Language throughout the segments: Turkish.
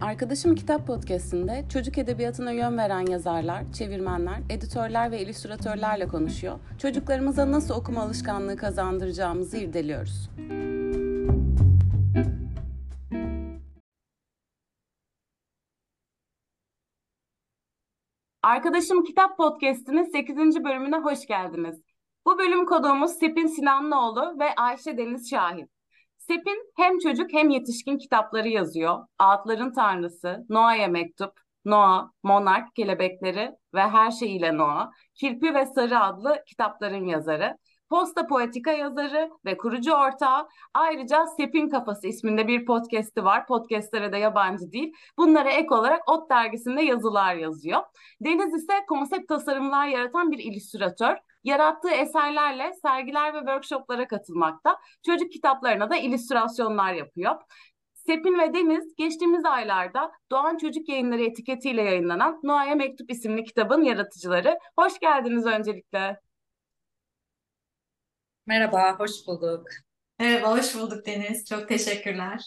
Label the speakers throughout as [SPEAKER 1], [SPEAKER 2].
[SPEAKER 1] Arkadaşım Kitap Podcast'inde çocuk edebiyatına yön veren yazarlar, çevirmenler, editörler ve illüstratörlerle konuşuyor. Çocuklarımıza nasıl okuma alışkanlığı kazandıracağımızı irdeliyoruz. Arkadaşım Kitap Podcast'inin 8. bölümüne hoş geldiniz. Bu bölüm konuğumuz Sepin Sinanlıoğlu ve Ayşe Deniz Şahin. Sepin hem çocuk hem yetişkin kitapları yazıyor. Ağıtların Tanrısı, Noah'ya Mektup, Noah, Monark, Kelebekleri ve Her Şeyiyle Noah, Kirpi ve Sarı adlı kitapların yazarı. Posta Poetika yazarı ve kurucu ortağı. Ayrıca Sepin Kafası isminde bir podcast'i var. Podcastlere de yabancı değil. Bunlara ek olarak Ot dergisinde yazılar yazıyor. Deniz ise konsept tasarımlar yaratan bir illüstratör. Yarattığı eserlerle sergiler ve workshoplara katılmakta. Çocuk kitaplarına da illüstrasyonlar yapıyor. Sepin ve Deniz geçtiğimiz aylarda Doğan Çocuk Yayınları etiketiyle yayınlanan Noa'ya Mektup isimli kitabın yaratıcıları. Hoş geldiniz öncelikle.
[SPEAKER 2] Merhaba, hoş bulduk.
[SPEAKER 3] Merhaba, hoş bulduk Deniz. Çok teşekkürler.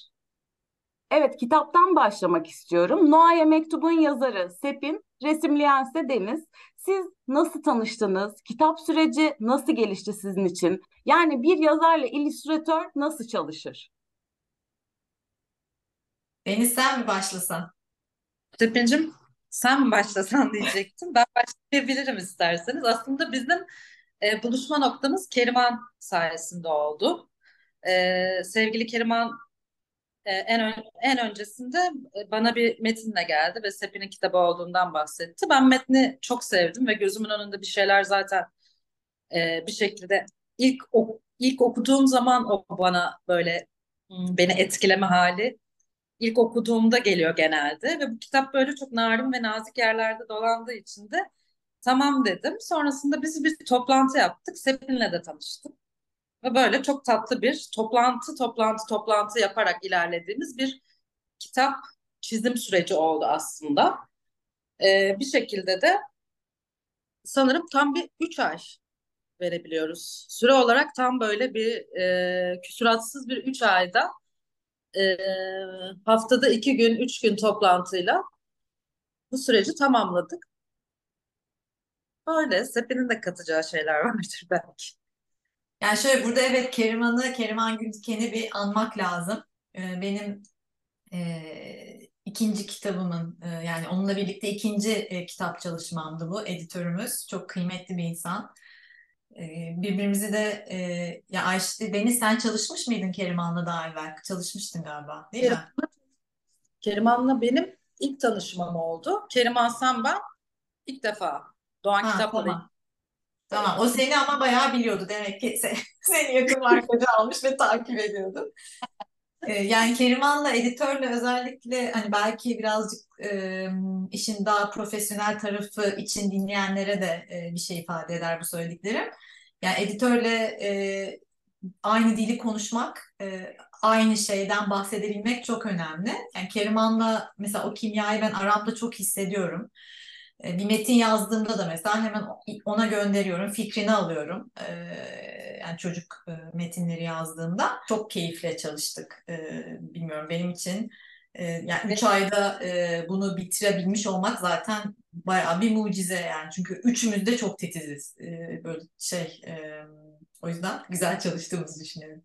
[SPEAKER 1] Evet, kitaptan başlamak istiyorum. Noa'ya Mektubun yazarı Sepin, resimleyen ise Deniz. Siz nasıl tanıştınız? Kitap süreci nasıl gelişti sizin için? Yani bir yazarla illüstratör nasıl çalışır?
[SPEAKER 3] Deniz sen mi başlasan?
[SPEAKER 2] Sepincim, sen mi başlasan diyecektim. Ben başlayabilirim isterseniz. Aslında bizim e, buluşma noktamız Keriman sayesinde oldu. E, sevgili Keriman e, en en öncesinde e, bana bir metinle geldi ve Sepin'in kitabı olduğundan bahsetti. Ben metni çok sevdim ve gözümün önünde bir şeyler zaten e, bir şekilde ilk ilk okuduğum zaman o bana böyle hmm, beni etkileme hali ilk okuduğumda geliyor genelde ve bu kitap böyle çok narin ve nazik yerlerde dolandığı için de tamam dedim. Sonrasında biz bir toplantı yaptık. Sepin'le de tanıştık. Ve böyle çok tatlı bir toplantı toplantı toplantı yaparak ilerlediğimiz bir kitap çizim süreci oldu aslında. Ee, bir şekilde de sanırım tam bir üç ay verebiliyoruz. Süre olarak tam böyle bir e, küsuratsız bir üç ayda e, haftada iki gün, üç gün toplantıyla bu süreci tamamladık. Böyle Sepi'nin de katacağı şeyler vardır belki.
[SPEAKER 3] Yani şöyle burada evet Keriman'ı, Keriman Güldiken'i bir anmak lazım. Ee, benim e, ikinci kitabımın e, yani onunla birlikte ikinci e, kitap çalışmamdı bu. Editörümüz çok kıymetli bir insan. E, birbirimizi de e, ya Ayşe Deniz sen çalışmış mıydın Keriman'la daha evvel? Çalışmıştın galiba değil mi?
[SPEAKER 2] Keriman'la benim ilk tanışmam oldu. Keriman sen ben ilk defa Doğan ha, Kitap'la
[SPEAKER 3] tamam. Tamam o seni ama bayağı biliyordu demek ki seni yakın arkadaşı almış ve takip ediyordu. Ee, yani Keriman'la editörle özellikle hani belki birazcık e, işin daha profesyonel tarafı için dinleyenlere de e, bir şey ifade eder bu söylediklerim. Yani editörle e, aynı dili konuşmak, e, aynı şeyden bahsedebilmek çok önemli. Yani Keriman'la mesela o kimyayı ben aramda çok hissediyorum. E, bir metin yazdığımda da mesela hemen ona gönderiyorum, fikrini alıyorum. E, yani çocuk e, metinleri yazdığımda çok keyifle çalıştık. Bilmiyorum benim için yani üç ayda bunu bitirebilmiş olmak zaten bayağı bir mucize yani. Çünkü üçümüz de çok titiziz. Böyle şey o yüzden güzel çalıştığımızı düşünüyorum.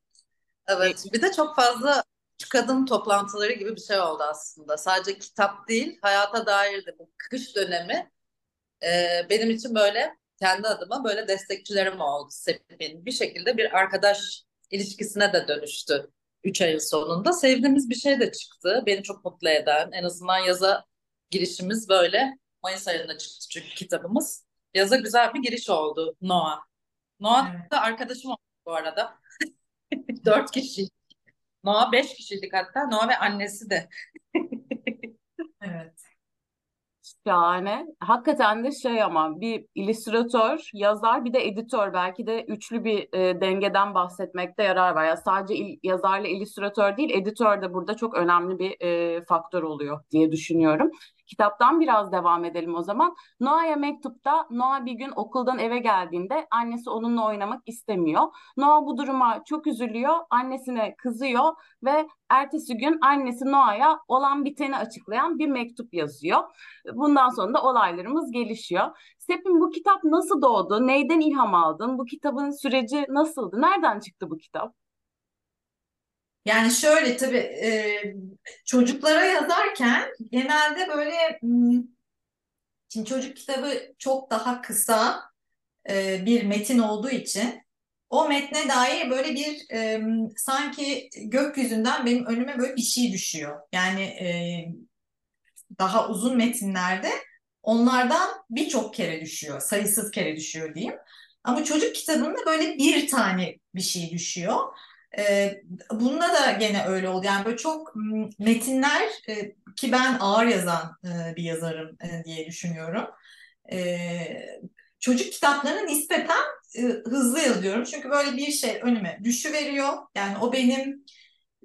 [SPEAKER 2] Evet bir de çok fazla kadın toplantıları gibi bir şey oldu aslında. Sadece kitap değil, hayata dair de bu kış dönemi e, benim için böyle kendi adıma böyle destekçilerim oldu Sepin. Bir şekilde bir arkadaş ilişkisine de dönüştü üç ayın sonunda. Sevdiğimiz bir şey de çıktı. Beni çok mutlu eden. En azından yaza girişimiz böyle. Mayıs ayında çıktı çünkü kitabımız. Yaza güzel bir giriş oldu Noah. Noah da arkadaşım oldu bu arada. Dört kişi. Noah beş kişiydik hatta. Noah ve annesi de.
[SPEAKER 3] evet.
[SPEAKER 1] Şahane. Hakikaten de şey ama bir illüstratör, yazar bir de editör belki de üçlü bir e, dengeden bahsetmekte yarar var. Yani sadece il, yazarla illüstratör değil, editör de burada çok önemli bir e, faktör oluyor diye düşünüyorum. Kitaptan biraz devam edelim o zaman. Noah'ya mektupta Noah bir gün okuldan eve geldiğinde annesi onunla oynamak istemiyor. Noah bu duruma çok üzülüyor, annesine kızıyor ve ertesi gün annesi Noah'ya olan biteni açıklayan bir mektup yazıyor. Bundan sonra da olaylarımız gelişiyor. Sepin bu kitap nasıl doğdu? Neyden ilham aldın? Bu kitabın süreci nasıldı? Nereden çıktı bu kitap?
[SPEAKER 3] Yani şöyle tabii e, çocuklara yazarken genelde böyle hmm, şimdi çocuk kitabı çok daha kısa e, bir metin olduğu için o metne dair böyle bir e, sanki gökyüzünden benim önüme böyle bir şey düşüyor. Yani e, daha uzun metinlerde onlardan birçok kere düşüyor, sayısız kere düşüyor diyeyim. Ama çocuk kitabında böyle bir tane bir şey düşüyor. E, bunda da gene öyle oldu. Yani böyle çok metinler e, ki ben ağır yazan e, bir yazarım e, diye düşünüyorum. E, çocuk kitaplarını nispeten e, hızlı yazıyorum. Çünkü böyle bir şey önüme düşüveriyor. Yani o benim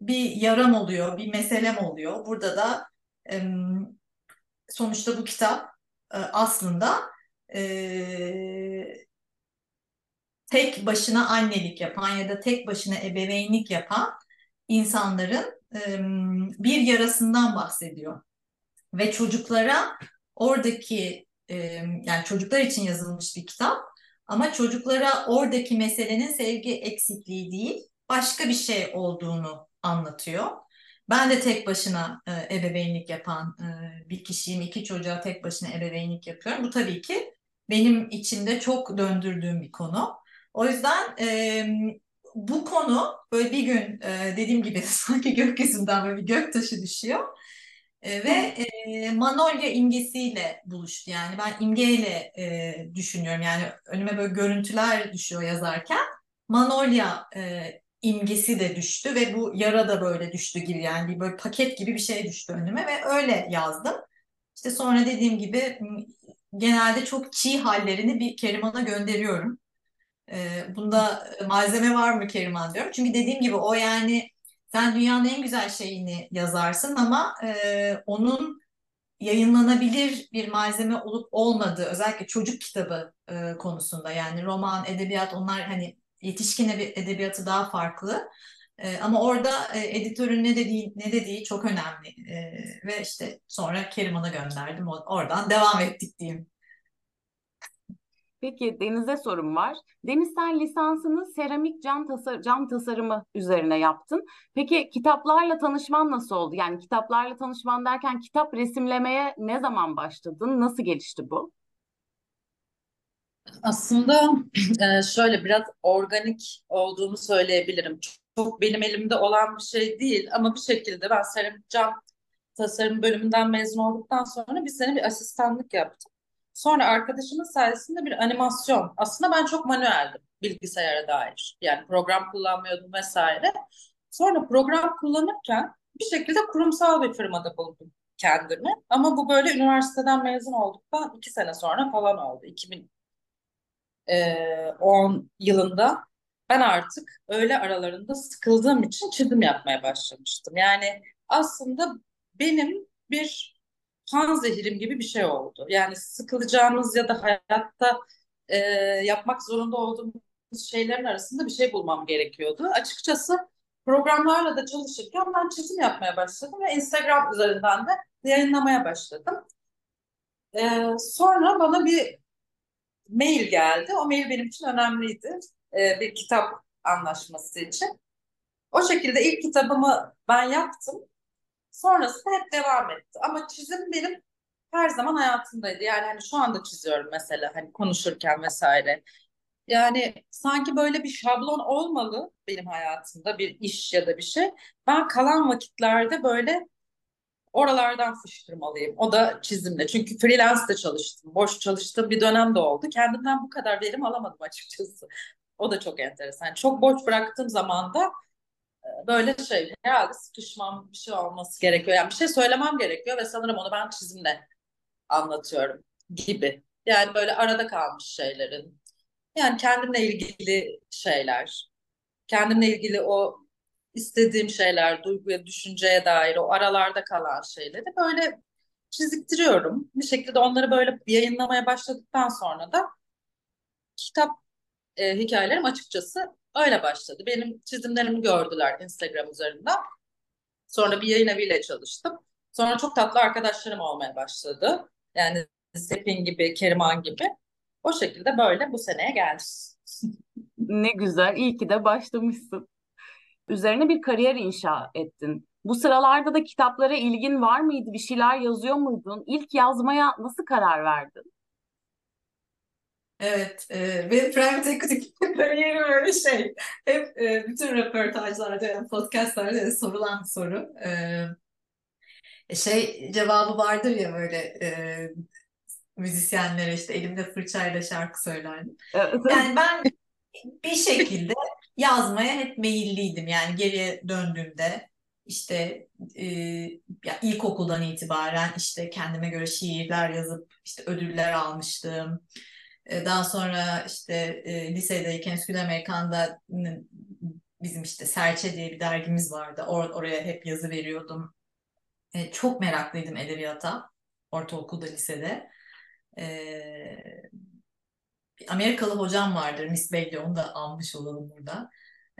[SPEAKER 3] bir yaram oluyor, bir meselem oluyor. Burada da e, sonuçta bu kitap e, aslında e, tek başına annelik yapan ya da tek başına ebeveynlik yapan insanların bir yarasından bahsediyor. Ve çocuklara oradaki yani çocuklar için yazılmış bir kitap ama çocuklara oradaki meselenin sevgi eksikliği değil başka bir şey olduğunu anlatıyor. Ben de tek başına e, ebeveynlik yapan e, bir kişiyim. İki çocuğa tek başına ebeveynlik yapıyorum. Bu tabii ki benim içimde çok döndürdüğüm bir konu. O yüzden e, bu konu böyle bir gün e, dediğim gibi sanki gökyüzünden böyle bir göktaşı düşüyor. E, ve e, Manolya imgesiyle buluştu. Yani ben imgeyle e, düşünüyorum. Yani önüme böyle görüntüler düşüyor yazarken. Manolya e, imgesi de düştü ve bu yara da böyle düştü gibi yani bir böyle paket gibi bir şey düştü önüme ve öyle yazdım. İşte sonra dediğim gibi genelde çok çiğ hallerini bir Keriman'a gönderiyorum. Bunda malzeme var mı Keriman diyorum. Çünkü dediğim gibi o yani sen dünyanın en güzel şeyini yazarsın ama e, onun yayınlanabilir bir malzeme olup olmadığı özellikle çocuk kitabı e, konusunda yani roman, edebiyat onlar hani yetişkin edebiyatı daha farklı. E, ama orada e, editörün ne dediği ne dediği çok önemli. E, ve işte sonra Keriman'a gönderdim. Oradan devam ettik diyeyim.
[SPEAKER 1] Peki Deniz'e sorum var. Deniz sen lisansını seramik cam, tasar cam tasarımı üzerine yaptın. Peki kitaplarla tanışman nasıl oldu? Yani kitaplarla tanışman derken kitap resimlemeye ne zaman başladın? Nasıl gelişti bu?
[SPEAKER 2] Aslında e, şöyle biraz organik olduğunu söyleyebilirim. Çok benim elimde olan bir şey değil ama bir şekilde ben seramik cam tasarım bölümünden mezun olduktan sonra bir sene bir asistanlık yaptım. Sonra arkadaşımın sayesinde bir animasyon. Aslında ben çok manueldim bilgisayara dair. Yani program kullanmıyordum vesaire. Sonra program kullanırken bir şekilde kurumsal bir firmada buldum kendimi. Ama bu böyle üniversiteden mezun olduktan iki sene sonra falan oldu. 2010 yılında ben artık öğle aralarında sıkıldığım için çizim yapmaya başlamıştım. Yani aslında benim bir panzehirim gibi bir şey oldu. Yani sıkılacağımız ya da hayatta e, yapmak zorunda olduğumuz şeylerin arasında bir şey bulmam gerekiyordu. Açıkçası programlarla da çalışırken ben çizim yapmaya başladım ve Instagram üzerinden de yayınlamaya başladım. E, sonra bana bir mail geldi. O mail benim için önemliydi. E, bir kitap anlaşması için. O şekilde ilk kitabımı ben yaptım. Sonrasında hep devam etti. Ama çizim benim her zaman hayatımdaydı. Yani hani şu anda çiziyorum mesela hani konuşurken vesaire. Yani sanki böyle bir şablon olmalı benim hayatımda bir iş ya da bir şey. Ben kalan vakitlerde böyle oralardan fışkırmalıyım. O da çizimle. Çünkü freelance de çalıştım. Boş çalıştığım bir dönem de oldu. Kendimden bu kadar verim alamadım açıkçası. O da çok enteresan. Çok boş bıraktığım zaman da böyle şey herhalde sıkışmam bir şey olması gerekiyor. Yani bir şey söylemem gerekiyor ve sanırım onu ben çizimle anlatıyorum gibi. Yani böyle arada kalmış şeylerin. Yani kendimle ilgili şeyler. Kendimle ilgili o istediğim şeyler, duyguya, düşünceye dair o aralarda kalan şeyleri böyle çiziktiriyorum. Bir şekilde onları böyle yayınlamaya başladıktan sonra da kitap e, hikayelerim açıkçası öyle başladı. Benim çizimlerimi gördüler Instagram üzerinden. Sonra bir yayın eviyle çalıştım. Sonra çok tatlı arkadaşlarım olmaya başladı. Yani Sepin gibi, Keriman gibi. O şekilde böyle bu seneye geldik.
[SPEAKER 1] Ne güzel, iyi ki de başlamışsın. Üzerine bir kariyer inşa ettin. Bu sıralarda da kitaplara ilgin var mıydı? Bir şeyler yazıyor muydun? İlk yazmaya nasıl karar verdin?
[SPEAKER 3] Evet, e, benim private equity kariyerim öyle şey. Hep e, bütün röportajlarda, yani podcastlarda sorulan soru. E, şey cevabı vardır ya böyle e, müzisyenlere işte elimde fırçayla şarkı söylerdim. Yani ben bir şekilde yazmaya hep meyilliydim. Yani geriye döndüğümde işte e, ya ilkokuldan itibaren işte kendime göre şiirler yazıp işte ödüller almıştım. E, daha sonra işte e, lisedeyken Üsküdar Amerikan'da bizim işte Serçe diye bir dergimiz vardı. Or oraya hep yazı veriyordum. E, çok meraklıydım edebiyata. Ortaokulda, lisede. E, Amerikalı hocam vardır Miss Bailey onu da almış olalım burada.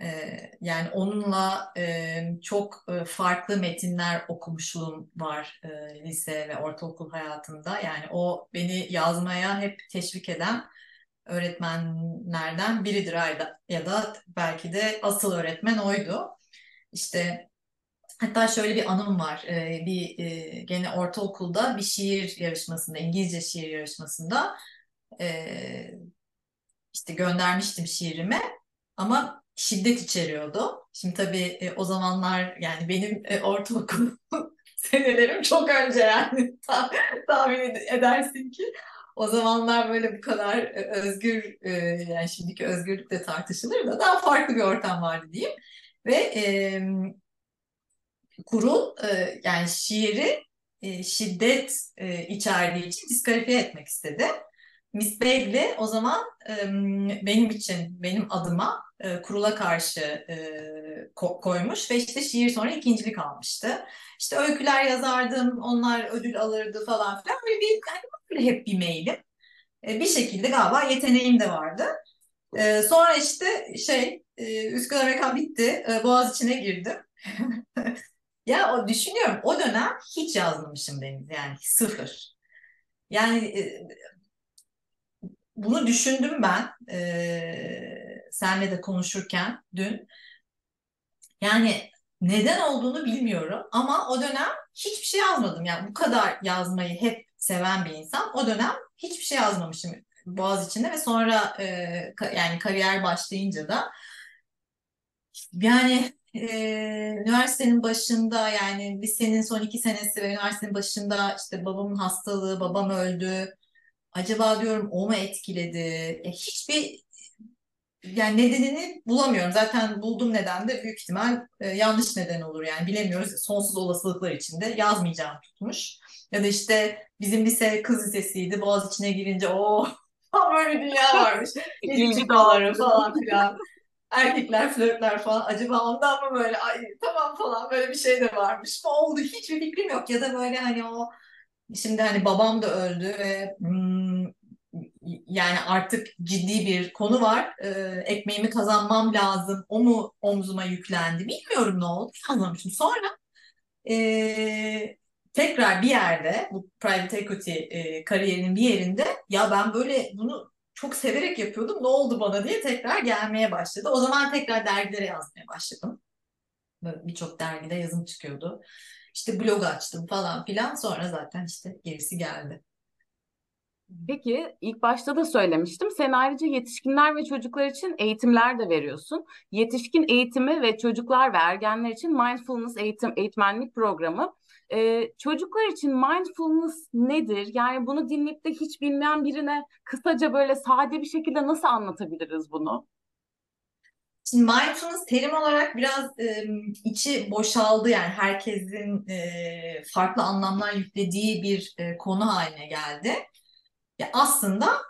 [SPEAKER 3] Ee, yani onunla e, çok e, farklı metinler okumuşluğum var e, lise ve ortaokul hayatımda. Yani o beni yazmaya hep teşvik eden öğretmenlerden biridir ya da belki de asıl öğretmen oydu. İşte hatta şöyle bir anım var. Bir gene ortaokulda bir şiir yarışmasında, İngilizce şiir yarışmasında işte göndermiştim şiirimi ama şiddet içeriyordu. Şimdi tabii e, o zamanlar yani benim e, ortaokul senelerim çok önce yani tahmin edersin ki o zamanlar böyle bu kadar e, özgür e, yani şimdiki özgürlük de tartışılır da daha farklı bir ortam vardı diyeyim ve e, kurul e, yani şiiri e, şiddet e, içerdiği için diskalifiye etmek istedi. Miss Bagley o zaman e, benim için, benim adıma e, kurula karşı e, ko- koymuş ve işte şiir sonra ikincilik almıştı. İşte öyküler yazardım, onlar ödül alırdı falan filan. Böyle bir, yani böyle hep bir meylim. E, bir şekilde galiba yeteneğim de vardı. E, sonra işte şey, e, Üsküdar Amerikan bitti, e, Boğaziçi'ne girdim. ya o düşünüyorum, o dönem hiç yazmamışım Deniz, yani sıfır. Yani e, bunu düşündüm ben e, senle de konuşurken dün. Yani neden olduğunu bilmiyorum ama o dönem hiçbir şey yazmadım. Yani bu kadar yazmayı hep seven bir insan. O dönem hiçbir şey yazmamışım Boğaz içinde ve sonra e, yani kariyer başlayınca da yani e, üniversitenin başında yani lisenin son iki senesi ve üniversitenin başında işte babamın hastalığı, babam öldü acaba diyorum o mu etkiledi? E, hiçbir yani nedenini bulamıyorum. Zaten buldum neden de büyük ihtimal e, yanlış neden olur yani bilemiyoruz. Sonsuz olasılıklar içinde yazmayacağım tutmuş. Ya da işte bizim lise kız lisesiydi. Boğaz içine girince o böyle bir dünya varmış. İlgi dağları falan filan. Erkekler flörtler falan. Acaba ondan mı böyle ay tamam falan böyle bir şey de varmış. Ne oldu? Hiçbir fikrim yok. Ya da böyle hani o Şimdi hani babam da öldü ve hmm, yani artık ciddi bir konu var. Ee, ekmeğimi kazanmam lazım. O mu omzuma yüklendi? Bilmiyorum ne oldu. Anlamışım. Sonra e, tekrar bir yerde bu private equity e, kariyerinin bir yerinde ya ben böyle bunu çok severek yapıyordum. Ne oldu bana diye tekrar gelmeye başladı. O zaman tekrar dergilere yazmaya başladım. Birçok dergide yazım çıkıyordu. İşte blog açtım falan filan. Sonra zaten işte gerisi geldi.
[SPEAKER 1] Peki ilk başta da söylemiştim. Sen ayrıca yetişkinler ve çocuklar için eğitimler de veriyorsun. Yetişkin eğitimi ve çocuklar ve ergenler için mindfulness eğitim eğitmenlik programı. Ee, çocuklar için mindfulness nedir? Yani bunu dinleyip de hiç bilmeyen birine kısaca böyle sade bir şekilde nasıl anlatabiliriz bunu?
[SPEAKER 3] Şimdi mindfulness terim olarak biraz e, içi boşaldı yani herkesin e, farklı anlamlar yüklediği bir e, konu haline geldi. Ya aslında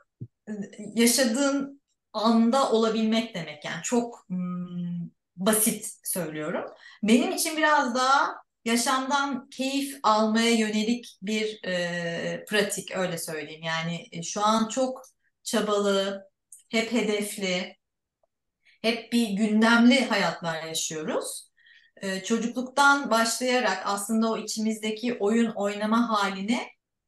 [SPEAKER 3] yaşadığın anda olabilmek demek yani çok hmm, basit söylüyorum. Benim için biraz daha yaşamdan keyif almaya yönelik bir e, pratik öyle söyleyeyim. Yani e, şu an çok çabalı, hep hedefli, hep bir gündemli hayatlar yaşıyoruz. E, çocukluktan başlayarak aslında o içimizdeki oyun oynama halini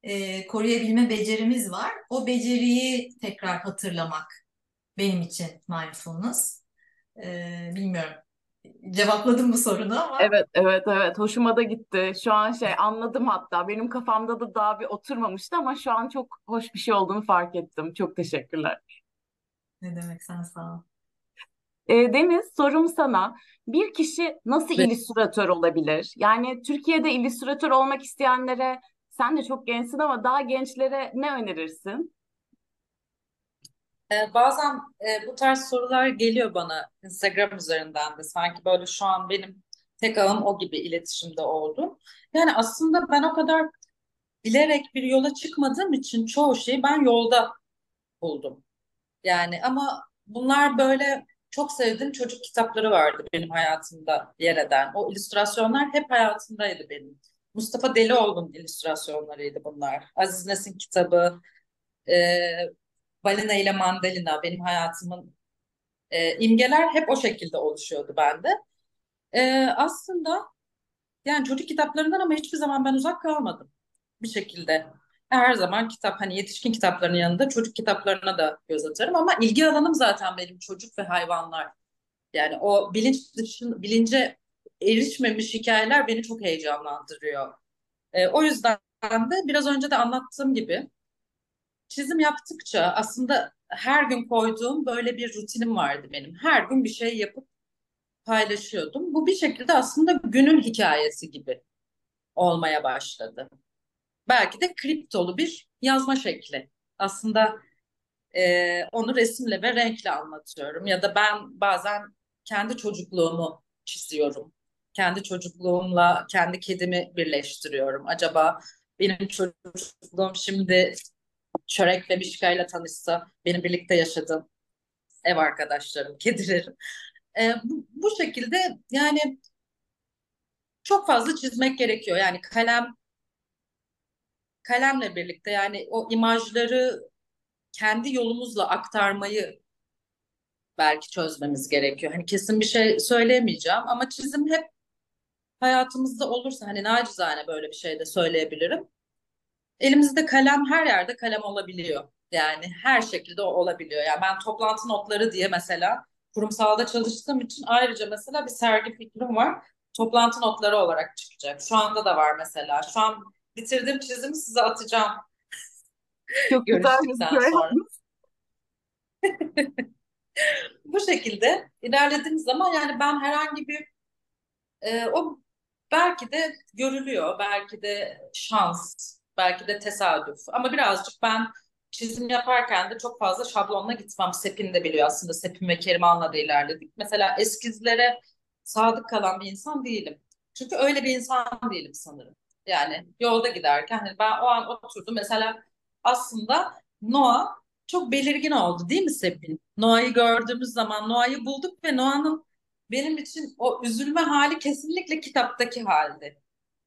[SPEAKER 3] e, koruyabilme becerimiz var. O beceriyi tekrar hatırlamak benim için mindfulness. E, bilmiyorum cevapladım bu sorunu ama.
[SPEAKER 1] Evet, evet, evet. Hoşuma da gitti. Şu an şey anladım hatta. Benim kafamda da daha bir oturmamıştı ama şu an çok hoş bir şey olduğunu fark ettim. Çok teşekkürler.
[SPEAKER 3] Ne demek sen sağ ol.
[SPEAKER 1] E, Deniz, sorum sana. Bir kişi nasıl
[SPEAKER 2] Evet.
[SPEAKER 1] illüstratör olabilir? Yani Türkiye'de illüstratör olmak isteyenlere, sen de çok gençsin ama daha gençlere ne önerirsin?
[SPEAKER 2] Ee, bazen e, bu tarz sorular geliyor bana Instagram üzerinden de. Sanki böyle şu an benim tek ağım o gibi iletişimde oldu. Yani aslında ben o kadar bilerek bir yola çıkmadığım için çoğu şeyi ben yolda buldum. Yani ama bunlar böyle çok sevdiğim çocuk kitapları vardı benim hayatımda yer eden. O illüstrasyonlar hep hayatımdaydı benim. Mustafa Delioğlu'nun illüstrasyonlarıydı bunlar. Aziz Nesin kitabı, e, Balina ile Mandalina benim hayatımın e, imgeler hep o şekilde oluşuyordu bende. E, aslında yani çocuk kitaplarından ama hiçbir zaman ben uzak kalmadım bir şekilde. Her zaman kitap hani yetişkin kitaplarının yanında çocuk kitaplarına da göz atarım ama ilgi alanım zaten benim çocuk ve hayvanlar. Yani o bilinç dışın, bilince erişmemiş hikayeler beni çok heyecanlandırıyor. E, o yüzden de biraz önce de anlattığım gibi çizim yaptıkça aslında her gün koyduğum böyle bir rutinim vardı benim. Her gün bir şey yapıp paylaşıyordum. Bu bir şekilde aslında günün hikayesi gibi olmaya başladı. Belki de kriptolu bir yazma şekli. Aslında e, onu resimle ve renkle anlatıyorum. Ya da ben bazen kendi çocukluğumu çiziyorum. Kendi çocukluğumla kendi kedimi birleştiriyorum. Acaba benim çocukluğum şimdi Çörek ve Mişka'yla tanışsa, benim birlikte yaşadığım ev arkadaşlarım, kedilerim. E, bu, bu şekilde yani çok fazla çizmek gerekiyor. Yani kalem kalemle birlikte yani o imajları kendi yolumuzla aktarmayı belki çözmemiz gerekiyor. Hani kesin bir şey söyleyemeyeceğim ama çizim hep hayatımızda olursa hani nacizane böyle bir şey de söyleyebilirim. Elimizde kalem her yerde kalem olabiliyor. Yani her şekilde olabiliyor. Yani ben toplantı notları diye mesela kurumsalda çalıştığım için ayrıca mesela bir sergi fikrim var. Toplantı notları olarak çıkacak. Şu anda da var mesela. Şu an bitirdiğim çizimi size atacağım
[SPEAKER 1] Çok güzel
[SPEAKER 2] sonra. Bu şekilde ilerlediğimiz zaman yani ben herhangi bir e, o belki de görülüyor, belki de şans, belki de tesadüf. Ama birazcık ben çizim yaparken de çok fazla şablonla gitmem. Sepin de biliyor aslında. Sepin ve Keriman'la da ilerledik. Mesela eskizlere sadık kalan bir insan değilim. Çünkü öyle bir insan değilim sanırım. Yani yolda giderken hani ben o an oturdum. Mesela aslında Noah çok belirgin oldu değil mi Sepin? Noah'yı gördüğümüz zaman Noah'yı bulduk ve Noah'nın benim için o üzülme hali kesinlikle kitaptaki haldi.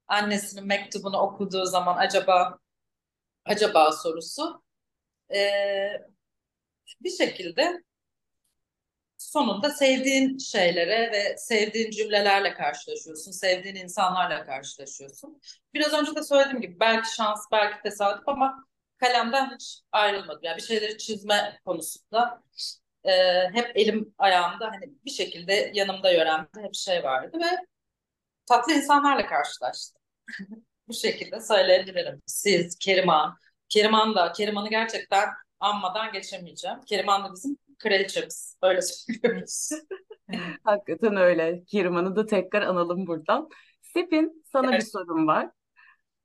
[SPEAKER 2] Annesinin mektubunu okuduğu zaman acaba acaba sorusu ee, bir şekilde sonunda sevdiğin şeylere ve sevdiğin cümlelerle karşılaşıyorsun, sevdiğin insanlarla karşılaşıyorsun. Biraz önce de söylediğim gibi belki şans, belki tesadüf ama kalemden hiç ayrılmadım. Yani bir şeyleri çizme konusunda e, hep elim ayağımda hani bir şekilde yanımda yöremde hep şey vardı ve tatlı insanlarla karşılaştım. Bu şekilde söyleyebilirim. Siz, Keriman. Keriman da, Keriman'ı gerçekten anmadan geçemeyeceğim. Keriman da bizim kraliçemiz. Öyle söylüyoruz.
[SPEAKER 1] Hakikaten öyle. Kiriman'ı da tekrar analım buradan. Sepin, sana bir
[SPEAKER 2] Evet.
[SPEAKER 1] sorum var.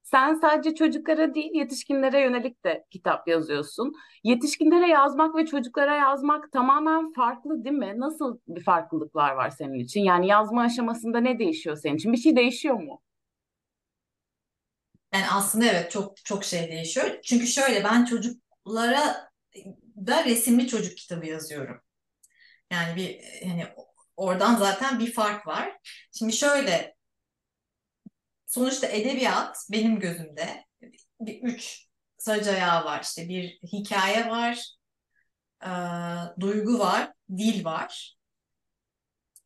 [SPEAKER 1] Sen sadece çocuklara değil, yetişkinlere yönelik de kitap yazıyorsun. Yetişkinlere yazmak ve çocuklara yazmak tamamen farklı değil mi? Nasıl bir farklılıklar var senin için? Yani yazma aşamasında ne değişiyor senin için? Bir şey değişiyor mu?
[SPEAKER 3] Yani aslında evet çok çok şey değişiyor. Çünkü şöyle ben çocuklara da resimli çocuk kitabı yazıyorum. Yani bir hani oradan zaten bir fark var. Şimdi şöyle sonuçta edebiyat benim gözümde bir üç sac ayağı var. İşte bir hikaye var, e, duygu var, dil var.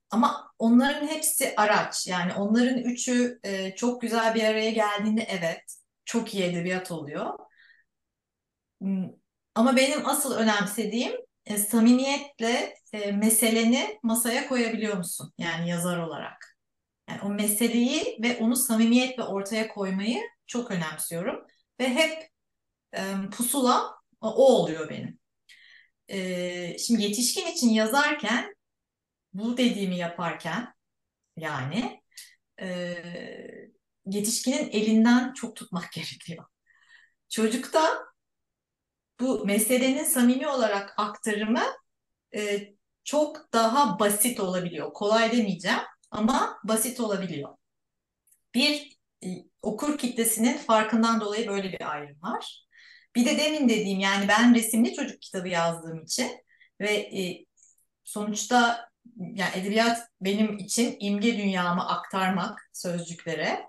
[SPEAKER 3] Ama onların hepsi araç. Yani onların üçü e, çok güzel bir araya geldiğinde evet çok iyi edebiyat oluyor. Ama benim asıl önemsediğim e, samimiyetle e, meseleni masaya koyabiliyor musun? Yani yazar olarak. Yani o meseleyi ve onu samimiyetle ortaya koymayı çok önemsiyorum. Ve hep e, pusula o oluyor benim. E, şimdi yetişkin için yazarken bu dediğimi yaparken yani e, yetişkinin elinden çok tutmak gerekiyor. Çocukta bu meselenin samimi olarak aktarımı e, çok daha basit olabiliyor. Kolay demeyeceğim ama basit olabiliyor. Bir e, okur kitlesinin farkından dolayı böyle bir ayrım var. Bir de demin dediğim yani ben resimli çocuk kitabı yazdığım için ve e, sonuçta yani edebiyat benim için imge dünyamı aktarmak sözcüklere.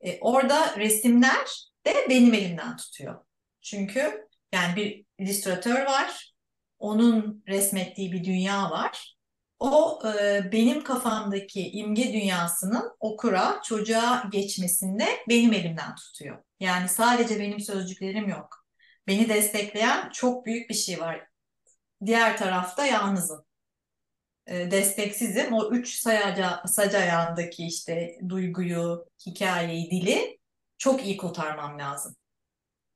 [SPEAKER 3] E, orada resimler de benim elimden tutuyor. Çünkü yani bir illüstratör var, onun resmettiği bir dünya var. O e, benim kafamdaki imge dünyasının okura, çocuğa geçmesinde benim elimden tutuyor. Yani sadece benim sözcüklerim yok. Beni destekleyen çok büyük bir şey var. Diğer tarafta yalnızım. E, desteksizim. O üç sayaca, sac ayağındaki işte duyguyu, hikayeyi, dili çok iyi kotarmam lazım.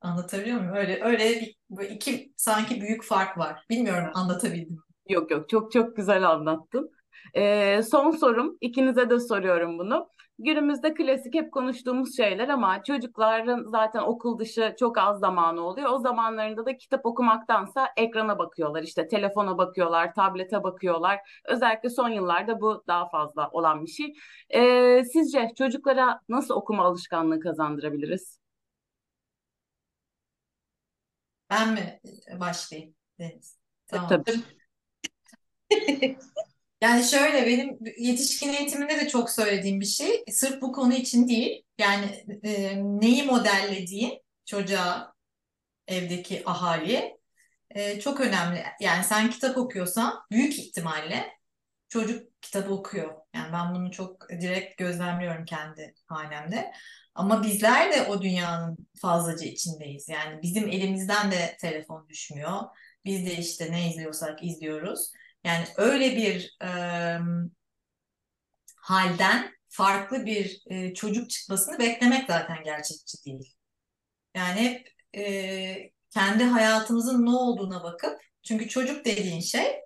[SPEAKER 3] Anlatabiliyor muyum? Öyle öyle bir, iki sanki büyük fark var. Bilmiyorum anlatabildim?
[SPEAKER 1] Yok yok çok çok güzel anlattın. Ee, son sorum ikinize de soruyorum bunu. Günümüzde klasik hep konuştuğumuz şeyler ama çocukların zaten okul dışı çok az zamanı oluyor. O zamanlarında da kitap okumaktansa ekrana bakıyorlar. İşte telefona bakıyorlar, tablete bakıyorlar. Özellikle son yıllarda bu daha fazla olan bir şey. Ee, sizce çocuklara nasıl okuma alışkanlığı kazandırabiliriz?
[SPEAKER 3] Ben mi başlayayım Deniz? Tamam.
[SPEAKER 1] Tabii.
[SPEAKER 3] Yani şöyle benim yetişkin eğitiminde de çok söylediğim bir şey. Sırf bu konu için değil. Yani e, neyi modellediğin çocuğa, evdeki ahaliye e, çok önemli. Yani sen kitap okuyorsan büyük ihtimalle çocuk kitabı okuyor. Yani ben bunu çok direkt gözlemliyorum kendi hanemde. Ama bizler de o dünyanın fazlaca içindeyiz. Yani bizim elimizden de telefon düşmüyor. Biz de işte ne izliyorsak izliyoruz. Yani öyle bir e, halden farklı bir e, çocuk çıkmasını beklemek zaten gerçekçi değil. Yani hep e, kendi hayatımızın ne olduğuna bakıp çünkü çocuk dediğin şey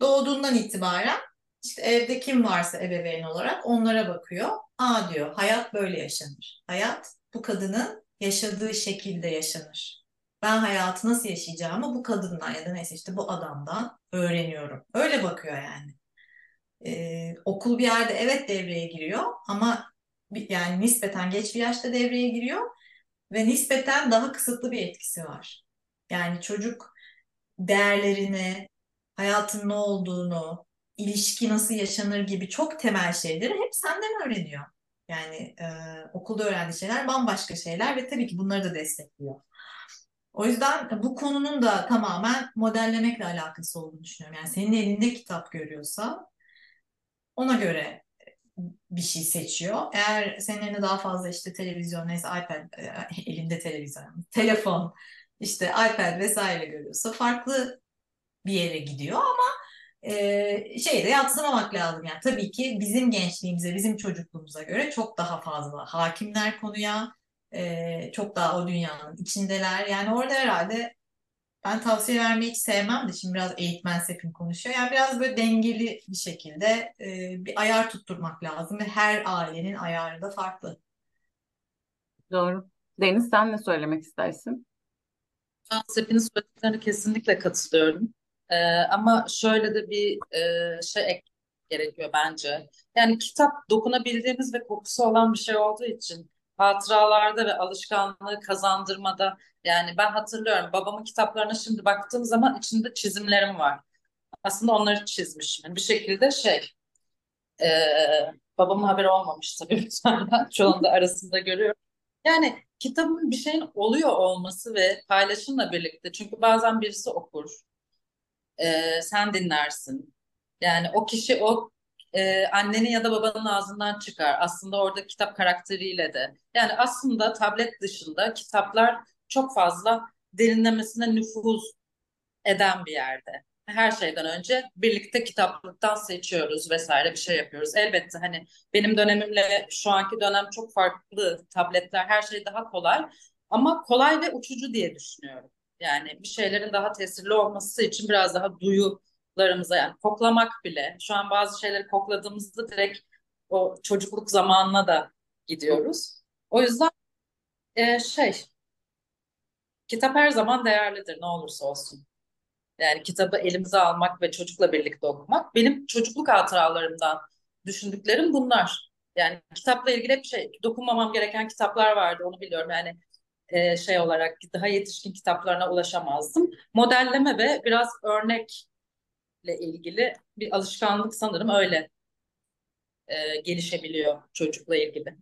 [SPEAKER 3] doğduğundan itibaren işte evde kim varsa ebeveyn olarak onlara bakıyor. Aa diyor hayat böyle yaşanır. Hayat bu kadının yaşadığı şekilde yaşanır. Ben hayatı nasıl yaşayacağımı bu kadından ya da neyse işte bu adamdan öğreniyorum. Öyle bakıyor yani. Ee, okul bir yerde evet devreye giriyor ama yani nispeten geç bir yaşta devreye giriyor ve nispeten daha kısıtlı bir etkisi var. Yani çocuk değerlerini, hayatın ne olduğunu, ilişki nasıl yaşanır gibi çok temel şeyleri hep senden öğreniyor. Yani e, okulda öğrendiği şeyler bambaşka şeyler ve tabii ki bunları da destekliyor. O yüzden bu konunun da tamamen modellemekle alakası olduğunu düşünüyorum. Yani senin elinde kitap görüyorsa ona göre bir şey seçiyor. Eğer senin elinde daha fazla işte televizyon, neyse iPad, elinde televizyon, telefon, işte iPad vesaire görüyorsa farklı bir yere gidiyor ama e, şeyi de yatsımamak lazım. Yani tabii ki bizim gençliğimize, bizim çocukluğumuza göre çok daha fazla hakimler konuya, e, çok daha o dünyanın içindeler. Yani orada herhalde ben tavsiye vermeyi hiç sevmem de şimdi biraz eğitmen sepin konuşuyor. Yani biraz böyle dengeli bir şekilde e, bir ayar tutturmak lazım ve her ailenin ayarı da farklı.
[SPEAKER 1] Doğru. Deniz sen ne söylemek istersin?
[SPEAKER 2] Ben Sepin'in söylediklerine kesinlikle katılıyorum. Ee, ama şöyle de bir e, şey ek gerekiyor bence. Yani kitap dokunabildiğimiz ve kokusu olan bir şey olduğu için hatıralarda ve alışkanlığı kazandırmada yani ben hatırlıyorum babamın kitaplarına şimdi baktığım zaman içinde çizimlerim var. Aslında onları çizmişim. Yani bir şekilde şey e, babamın haberi olmamış tabii. Şu anda arasında görüyorum. Yani kitabın bir şeyin oluyor olması ve paylaşımla birlikte. Çünkü bazen birisi okur, e, sen dinlersin. Yani o kişi o e, annenin ya da babanın ağzından çıkar. Aslında orada kitap karakteriyle de. Yani aslında tablet dışında kitaplar çok fazla derinlemesine nüfuz eden bir yerde. Her şeyden önce birlikte kitaplıktan seçiyoruz vesaire bir şey yapıyoruz. Elbette hani benim dönemimle şu anki dönem çok farklı. Tabletler her şey daha kolay ama kolay ve uçucu diye düşünüyorum. Yani bir şeylerin daha tesirli olması için biraz daha duyularımıza yani koklamak bile. Şu an bazı şeyleri kokladığımızda direkt o çocukluk zamanına da gidiyoruz. O yüzden e, şey kitap her zaman değerlidir ne olursa olsun. Yani kitabı elimize almak ve çocukla birlikte okumak. Benim çocukluk hatıralarımdan düşündüklerim bunlar. Yani kitapla ilgili hep şey dokunmamam gereken kitaplar vardı onu biliyorum. Yani e, şey olarak daha yetişkin kitaplarına ulaşamazdım. Modelleme ve biraz örnekle ilgili bir alışkanlık sanırım öyle e, gelişebiliyor çocukla ilgili.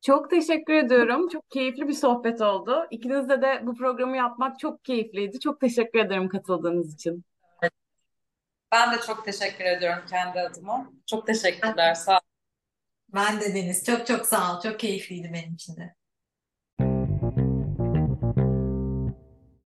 [SPEAKER 1] Çok teşekkür ediyorum. Çok keyifli bir sohbet oldu. İkinizle de bu programı yapmak çok keyifliydi. Çok teşekkür ederim katıldığınız için.
[SPEAKER 2] Ben de çok teşekkür ediyorum kendi adıma. Çok teşekkürler. Sağ
[SPEAKER 3] Ben de Deniz. Çok çok sağ ol. Çok keyifliydi benim için de.